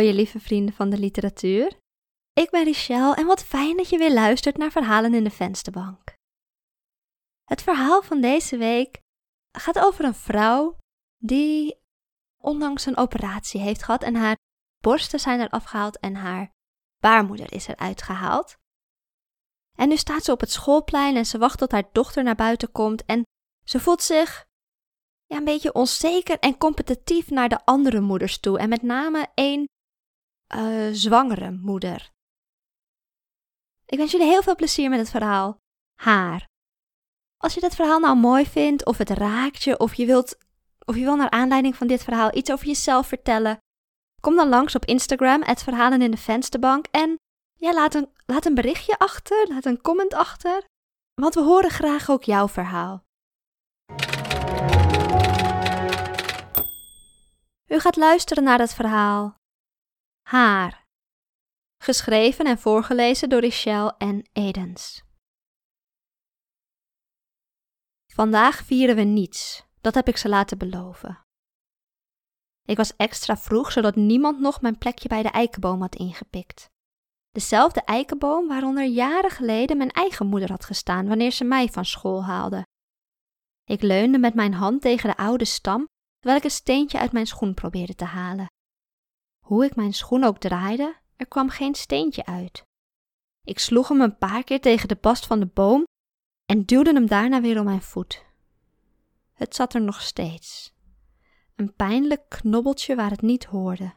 je lieve vrienden van de literatuur. Ik ben Richelle en wat fijn dat je weer luistert naar Verhalen in de Vensterbank. Het verhaal van deze week gaat over een vrouw die onlangs een operatie heeft gehad en haar borsten zijn er afgehaald en haar baarmoeder is eruit gehaald. En nu staat ze op het schoolplein en ze wacht tot haar dochter naar buiten komt en ze voelt zich ja, een beetje onzeker en competitief naar de andere moeders toe. En met name één uh, zwangere moeder. Ik wens jullie heel veel plezier met het verhaal Haar. Als je dit verhaal nou mooi vindt, of het raakt je, of je wilt, of je wil naar aanleiding van dit verhaal iets over jezelf vertellen, kom dan langs op Instagram, het verhalen in de vensterbank, en ja, laat een, laat een berichtje achter, laat een comment achter, want we horen graag ook jouw verhaal. U gaat luisteren naar het verhaal Haar, geschreven en voorgelezen door Richelle en Edens. Vandaag vieren we niets, dat heb ik ze laten beloven. Ik was extra vroeg, zodat niemand nog mijn plekje bij de eikenboom had ingepikt. Dezelfde eikenboom waaronder jaren geleden mijn eigen moeder had gestaan wanneer ze mij van school haalde. Ik leunde met mijn hand tegen de oude stam terwijl ik een steentje uit mijn schoen probeerde te halen. Hoe ik mijn schoen ook draaide, er kwam geen steentje uit. Ik sloeg hem een paar keer tegen de bast van de boom en duwde hem daarna weer om mijn voet. Het zat er nog steeds. Een pijnlijk knobbeltje waar het niet hoorde.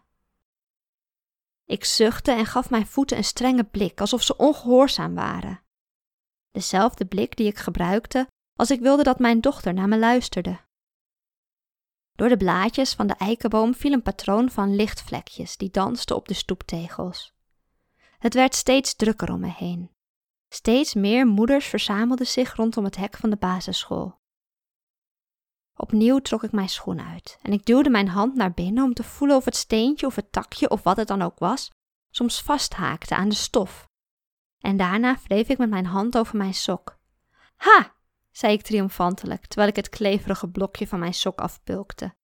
Ik zuchtte en gaf mijn voeten een strenge blik, alsof ze ongehoorzaam waren. Dezelfde blik die ik gebruikte als ik wilde dat mijn dochter naar me luisterde. Door de blaadjes van de eikenboom viel een patroon van lichtvlekjes die dansten op de stoeptegels. Het werd steeds drukker om me heen. Steeds meer moeders verzamelden zich rondom het hek van de basisschool. Opnieuw trok ik mijn schoen uit en ik duwde mijn hand naar binnen om te voelen of het steentje of het takje of wat het dan ook was, soms vasthaakte aan de stof. En daarna wreef ik met mijn hand over mijn sok. Ha! Zei ik triomfantelijk, terwijl ik het kleverige blokje van mijn sok afpulkte.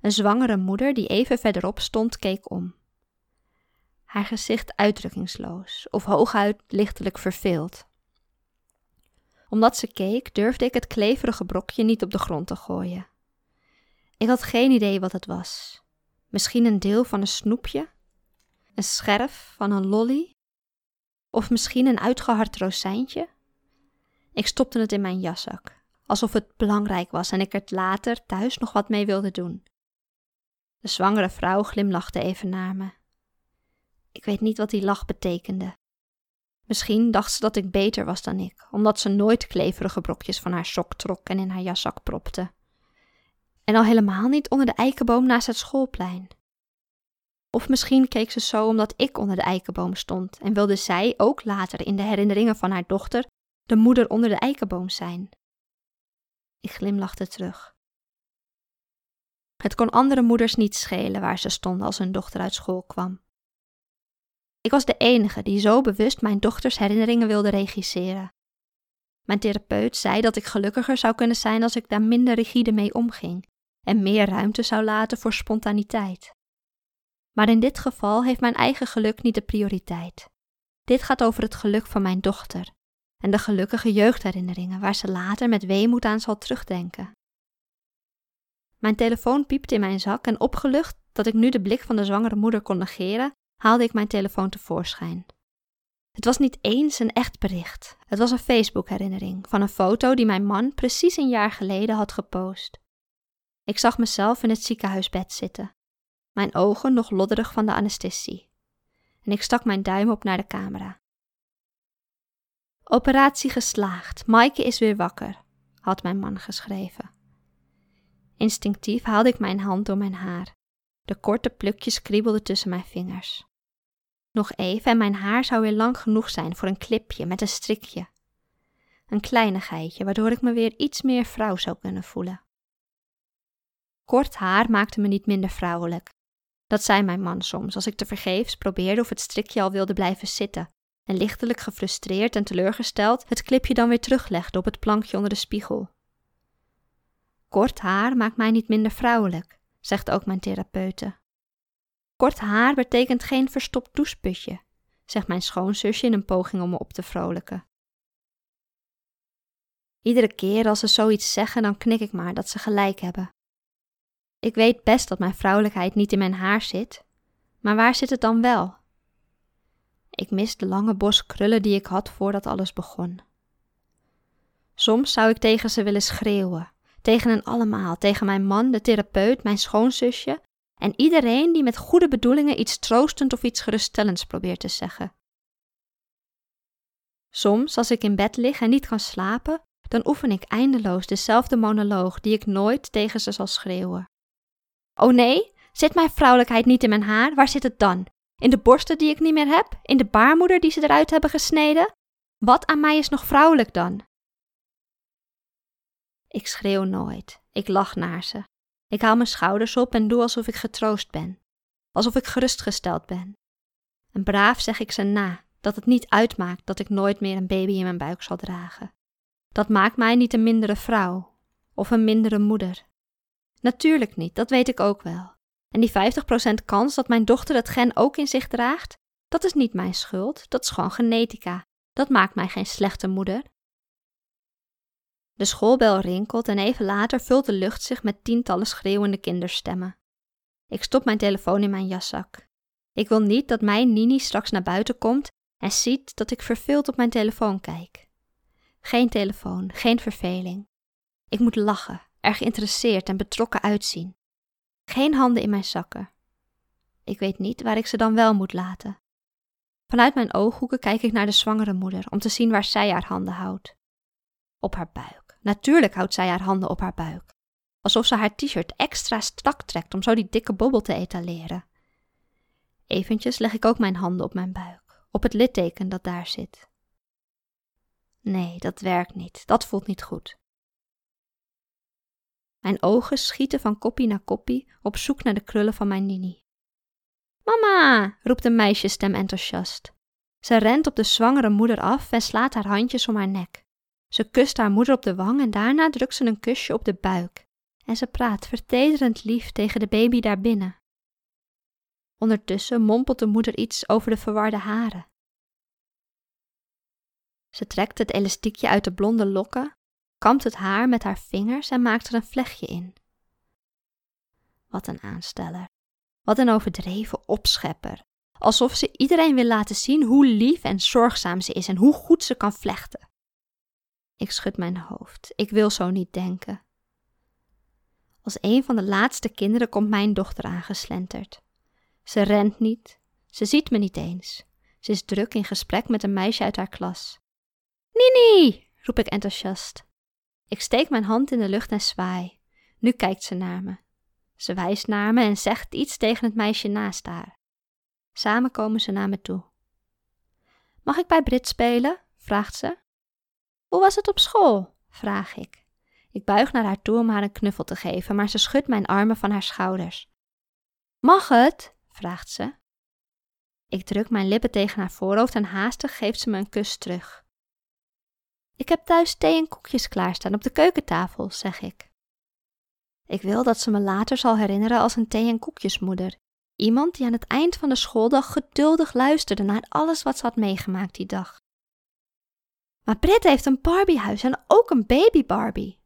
Een zwangere moeder die even verderop stond, keek om. Haar gezicht uitdrukkingsloos, of hooguit lichtelijk verveeld. Omdat ze keek, durfde ik het kleverige brokje niet op de grond te gooien. Ik had geen idee wat het was. Misschien een deel van een snoepje? Een scherf van een lolly? Of misschien een uitgehard rozijntje? Ik stopte het in mijn jaszak, alsof het belangrijk was en ik er later thuis nog wat mee wilde doen. De zwangere vrouw glimlachte even naar me. Ik weet niet wat die lach betekende. Misschien dacht ze dat ik beter was dan ik, omdat ze nooit kleverige brokjes van haar sok trok en in haar jaszak propte. En al helemaal niet onder de eikenboom naast het schoolplein. Of misschien keek ze zo omdat ik onder de eikenboom stond en wilde zij ook later in de herinneringen van haar dochter de moeder onder de eikenboom zijn. Ik glimlachte terug. Het kon andere moeders niet schelen waar ze stonden als hun dochter uit school kwam. Ik was de enige die zo bewust mijn dochters herinneringen wilde regisseren. Mijn therapeut zei dat ik gelukkiger zou kunnen zijn als ik daar minder rigide mee omging en meer ruimte zou laten voor spontaniteit. Maar in dit geval heeft mijn eigen geluk niet de prioriteit. Dit gaat over het geluk van mijn dochter en de gelukkige jeugdherinneringen waar ze later met weemoed aan zal terugdenken. Mijn telefoon piepte in mijn zak en opgelucht dat ik nu de blik van de zwangere moeder kon negeren, haalde ik mijn telefoon tevoorschijn. Het was niet eens een echt bericht. Het was een Facebook-herinnering van een foto die mijn man precies een jaar geleden had gepost. Ik zag mezelf in het ziekenhuisbed zitten, mijn ogen nog lodderig van de anesthesie. En ik stak mijn duim op naar de camera. Operatie geslaagd, Maaike is weer wakker, had mijn man geschreven. Instinctief haalde ik mijn hand door mijn haar. De korte plukjes kriebelden tussen mijn vingers. Nog even en mijn haar zou weer lang genoeg zijn voor een clipje met een strikje. Een kleinigheidje waardoor ik me weer iets meer vrouw zou kunnen voelen. Kort haar maakte me niet minder vrouwelijk. Dat zei mijn man soms als ik te vergeefs probeerde of het strikje al wilde blijven zitten en lichtelijk gefrustreerd en teleurgesteld het clipje dan weer teruglegde op het plankje onder de spiegel. Kort haar maakt mij niet minder vrouwelijk, zegt ook mijn therapeute. kort haar betekent geen verstopt doucheputje, zegt mijn schoonzusje in een poging om me op te vrolijken. Iedere keer als ze zoiets zeggen, dan knik ik maar dat ze gelijk hebben. Ik weet best dat mijn vrouwelijkheid niet in mijn haar zit, maar waar zit het dan wel? Ik mis de lange bos krullen die ik had voordat alles begon. Soms zou ik tegen ze willen schreeuwen, tegen hen allemaal, tegen mijn man, de therapeut, mijn schoonzusje en iedereen die met goede bedoelingen iets troostend of iets geruststellends probeert te zeggen. Soms, als ik in bed lig en niet kan slapen, dan oefen ik eindeloos dezelfde monoloog die ik nooit tegen ze zal schreeuwen. Oh nee, zit mijn vrouwelijkheid niet in mijn haar? Waar zit het dan? In de borsten die ik niet meer heb? In de baarmoeder die ze eruit hebben gesneden? Wat aan mij is nog vrouwelijk dan? Ik schreeuw nooit. Ik lach naar ze. Ik haal mijn schouders op en doe alsof ik getroost ben. Alsof ik gerustgesteld ben. En braaf zeg ik ze na dat het niet uitmaakt dat ik nooit meer een baby in mijn buik zal dragen. Dat maakt mij niet een mindere vrouw of een mindere moeder. Natuurlijk niet, dat weet ik ook wel. En die 50% kans dat mijn dochter het gen ook in zich draagt, dat is niet mijn schuld, dat is gewoon genetica. Dat maakt mij geen slechte moeder. De schoolbel rinkelt en even later vult de lucht zich met tientallen schreeuwende kinderstemmen. Ik stop mijn telefoon in mijn jaszak. Ik wil niet dat mijn Nini straks naar buiten komt en ziet dat ik verveeld op mijn telefoon kijk. Geen telefoon, geen verveling. Ik moet lachen, er geïnteresseerd en betrokken uitzien. Geen handen in mijn zakken. Ik weet niet waar ik ze dan wel moet laten. Vanuit mijn ooghoeken kijk ik naar de zwangere moeder om te zien waar zij haar handen houdt. Op haar buik. Natuurlijk houdt zij haar handen op haar buik. Alsof ze haar t-shirt extra strak trekt om zo die dikke bobbel te etaleren. Eventjes leg ik ook mijn handen op mijn buik, op het litteken dat daar zit. Nee, dat werkt niet. Dat voelt niet goed. Mijn ogen schieten van koppie naar koppie op zoek naar de krullen van mijn Nini. Mama, roept een meisjesstem enthousiast. Ze rent op de zwangere moeder af en slaat haar handjes om haar nek. Ze kust haar moeder op de wang en daarna drukt ze een kusje op de buik. En ze praat vertederend lief tegen de baby daarbinnen. Ondertussen mompelt de moeder iets over de verwarde haren. Ze trekt het elastiekje uit de blonde lokken, kampt het haar met haar vingers en maakt er een vlechtje in. Wat een aansteller. Wat een overdreven opschepper. Alsof ze iedereen wil laten zien hoe lief en zorgzaam ze is en hoe goed ze kan vlechten. Ik schud mijn hoofd. Ik wil zo niet denken. Als een van de laatste kinderen komt mijn dochter aangeslenterd. Ze rent niet, ze ziet me niet eens. Ze is druk in gesprek met een meisje uit haar klas. Nini, roep ik enthousiast. Ik steek mijn hand in de lucht en zwaai. Nu kijkt ze naar me. Ze wijst naar me en zegt iets tegen het meisje naast haar. Samen komen ze naar me toe. Mag ik bij Brit spelen? vraagt ze. Hoe was het op school? vraag ik. Ik buig naar haar toe om haar een knuffel te geven, maar ze schudt mijn armen van haar schouders. Mag het? vraagt ze. Ik druk mijn lippen tegen haar voorhoofd en haastig geeft ze me een kus terug. Ik heb thuis thee en koekjes klaarstaan op de keukentafel, zeg ik. Ik wil dat ze me later zal herinneren als een thee- en koekjesmoeder. Iemand die aan het eind van de schooldag geduldig luisterde naar alles wat ze had meegemaakt die dag. Maar Britt heeft een Barbiehuis en ook een baby Barbie.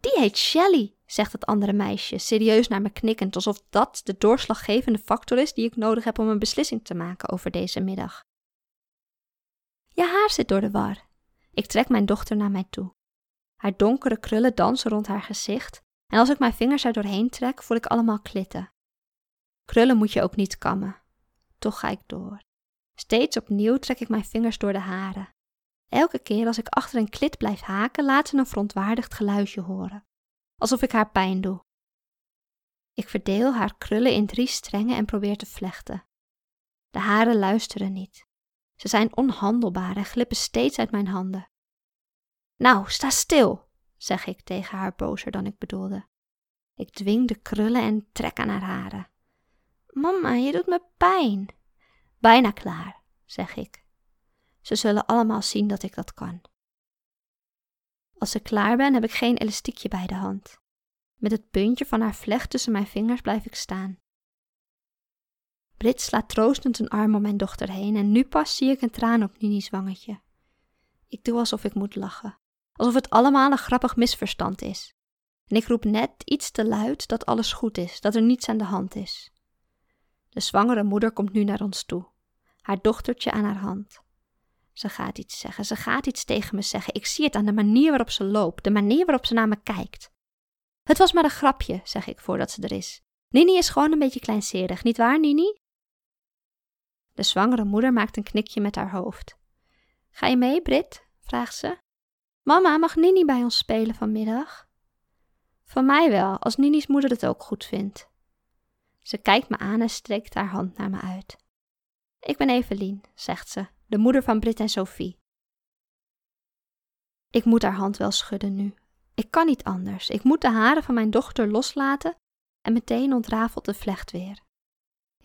Die heet Shelly, zegt het andere meisje, serieus naar me knikkend, alsof dat de doorslaggevende factor is die ik nodig heb om een beslissing te maken over deze middag. Je haar zit door de war. Ik trek mijn dochter naar mij toe. Haar donkere krullen dansen rond haar gezicht en als ik mijn vingers er doorheen trek, voel ik allemaal klitten. Krullen moet je ook niet kammen. Toch ga ik door. Steeds opnieuw trek ik mijn vingers door de haren. Elke keer als ik achter een klit blijf haken, laat ze een verontwaardigd geluidje horen. Alsof ik haar pijn doe. Ik verdeel haar krullen in drie strengen en probeer te vlechten. De haren luisteren niet. Ze zijn onhandelbaar en glippen steeds uit mijn handen. Nou, sta stil, zeg ik tegen haar bozer dan ik bedoelde. Ik dwing de krullen en trek aan haar haren. Mama, je doet me pijn. Bijna klaar, zeg ik. Ze zullen allemaal zien dat ik dat kan. Als ik klaar ben, heb ik geen elastiekje bij de hand. Met het puntje van haar vlecht tussen mijn vingers blijf ik staan. Brit slaat troostend een arm om mijn dochter heen en nu pas zie ik een traan op Nini's wangetje. Ik doe alsof ik moet lachen, alsof het allemaal een grappig misverstand is. En ik roep net iets te luid dat alles goed is, dat er niets aan de hand is. De zwangere moeder komt nu naar ons toe, haar dochtertje aan haar hand. Ze gaat iets zeggen, ze gaat iets tegen me zeggen. Ik zie het aan de manier waarop ze loopt, de manier waarop ze naar me kijkt. Het was maar een grapje, zeg ik voordat ze er is. Nini is gewoon een beetje kleinserig, niet waar, Nini? De zwangere moeder maakt een knikje met haar hoofd. Ga je mee, Brit? vraagt ze. Mama, mag Nini bij ons spelen vanmiddag? Van mij wel, als Nini's moeder het ook goed vindt. Ze kijkt me aan en strekt haar hand naar me uit. Ik ben Evelien, zegt ze, de moeder van Brit en Sophie. Ik moet haar hand wel schudden nu. Ik kan niet anders. Ik moet de haren van mijn dochter loslaten en meteen ontrafelt de vlecht weer.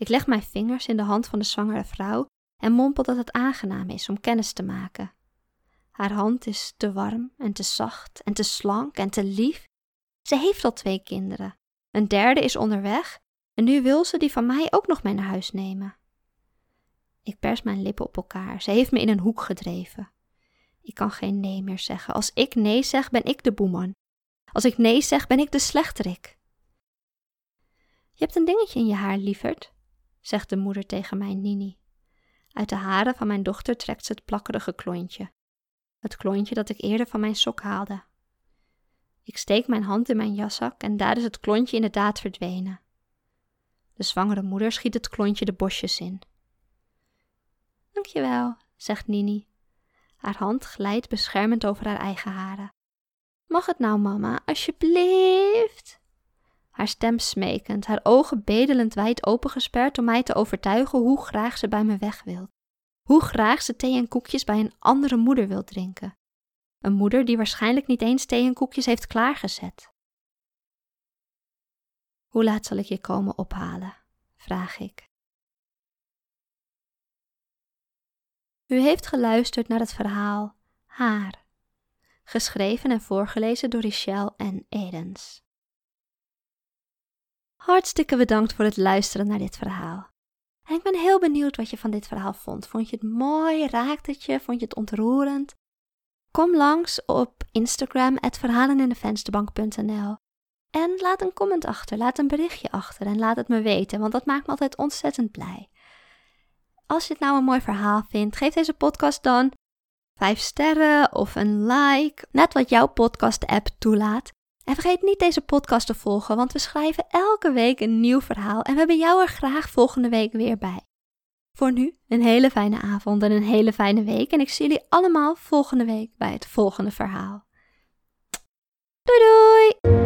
Ik leg mijn vingers in de hand van de zwangere vrouw en mompel dat het aangenaam is om kennis te maken. Haar hand is te warm en te zacht en te slank en te lief. Ze heeft al twee kinderen. Een derde is onderweg en nu wil ze die van mij ook nog mee naar huis nemen. Ik pers mijn lippen op elkaar. Ze heeft me in een hoek gedreven. Ik kan geen nee meer zeggen. Als ik nee zeg, ben ik de boeman. Als ik nee zeg, ben ik de slechterik. Je hebt een dingetje in je haar, lieverd, zegt de moeder tegen mijn Nini. Uit de haren van mijn dochter trekt ze het plakkerige klontje. Het klontje dat ik eerder van mijn sok haalde. Ik steek mijn hand in mijn jaszak en daar is het klontje inderdaad verdwenen. De zwangere moeder schiet het klontje de bosjes in. Dankjewel, zegt Nini. Haar hand glijdt beschermend over haar eigen haren. Mag het nou, mama, alsjeblieft? Haar stem smekend, haar ogen bedelend wijd opengesperd om mij te overtuigen hoe graag ze bij me weg wil. Hoe graag ze thee en koekjes bij een andere moeder wil drinken. Een moeder die waarschijnlijk niet eens thee en koekjes heeft klaargezet. Hoe laat zal ik je komen ophalen? vraag ik. U heeft geluisterd naar het verhaal Haar, geschreven en voorgelezen door Richelle en Edens. Hartstikke bedankt voor het luisteren naar dit verhaal. En ik ben heel benieuwd wat je van dit verhaal vond. Vond je het mooi? Raakte het je? Vond je het ontroerend? Kom langs op Instagram, verhalenindevensterbank.nl en laat een comment achter, laat een berichtje achter en laat het me weten, want dat maakt me altijd ontzettend blij. Als je het nou een mooi verhaal vindt, geef deze podcast dan 5 sterren of een like, net wat jouw podcast-app toelaat. En vergeet niet deze podcast te volgen, want we schrijven elke week een nieuw verhaal en we hebben jou er graag volgende week weer bij. Voor nu een hele fijne avond en een hele fijne week en ik zie jullie allemaal volgende week bij het volgende verhaal. Doei doei!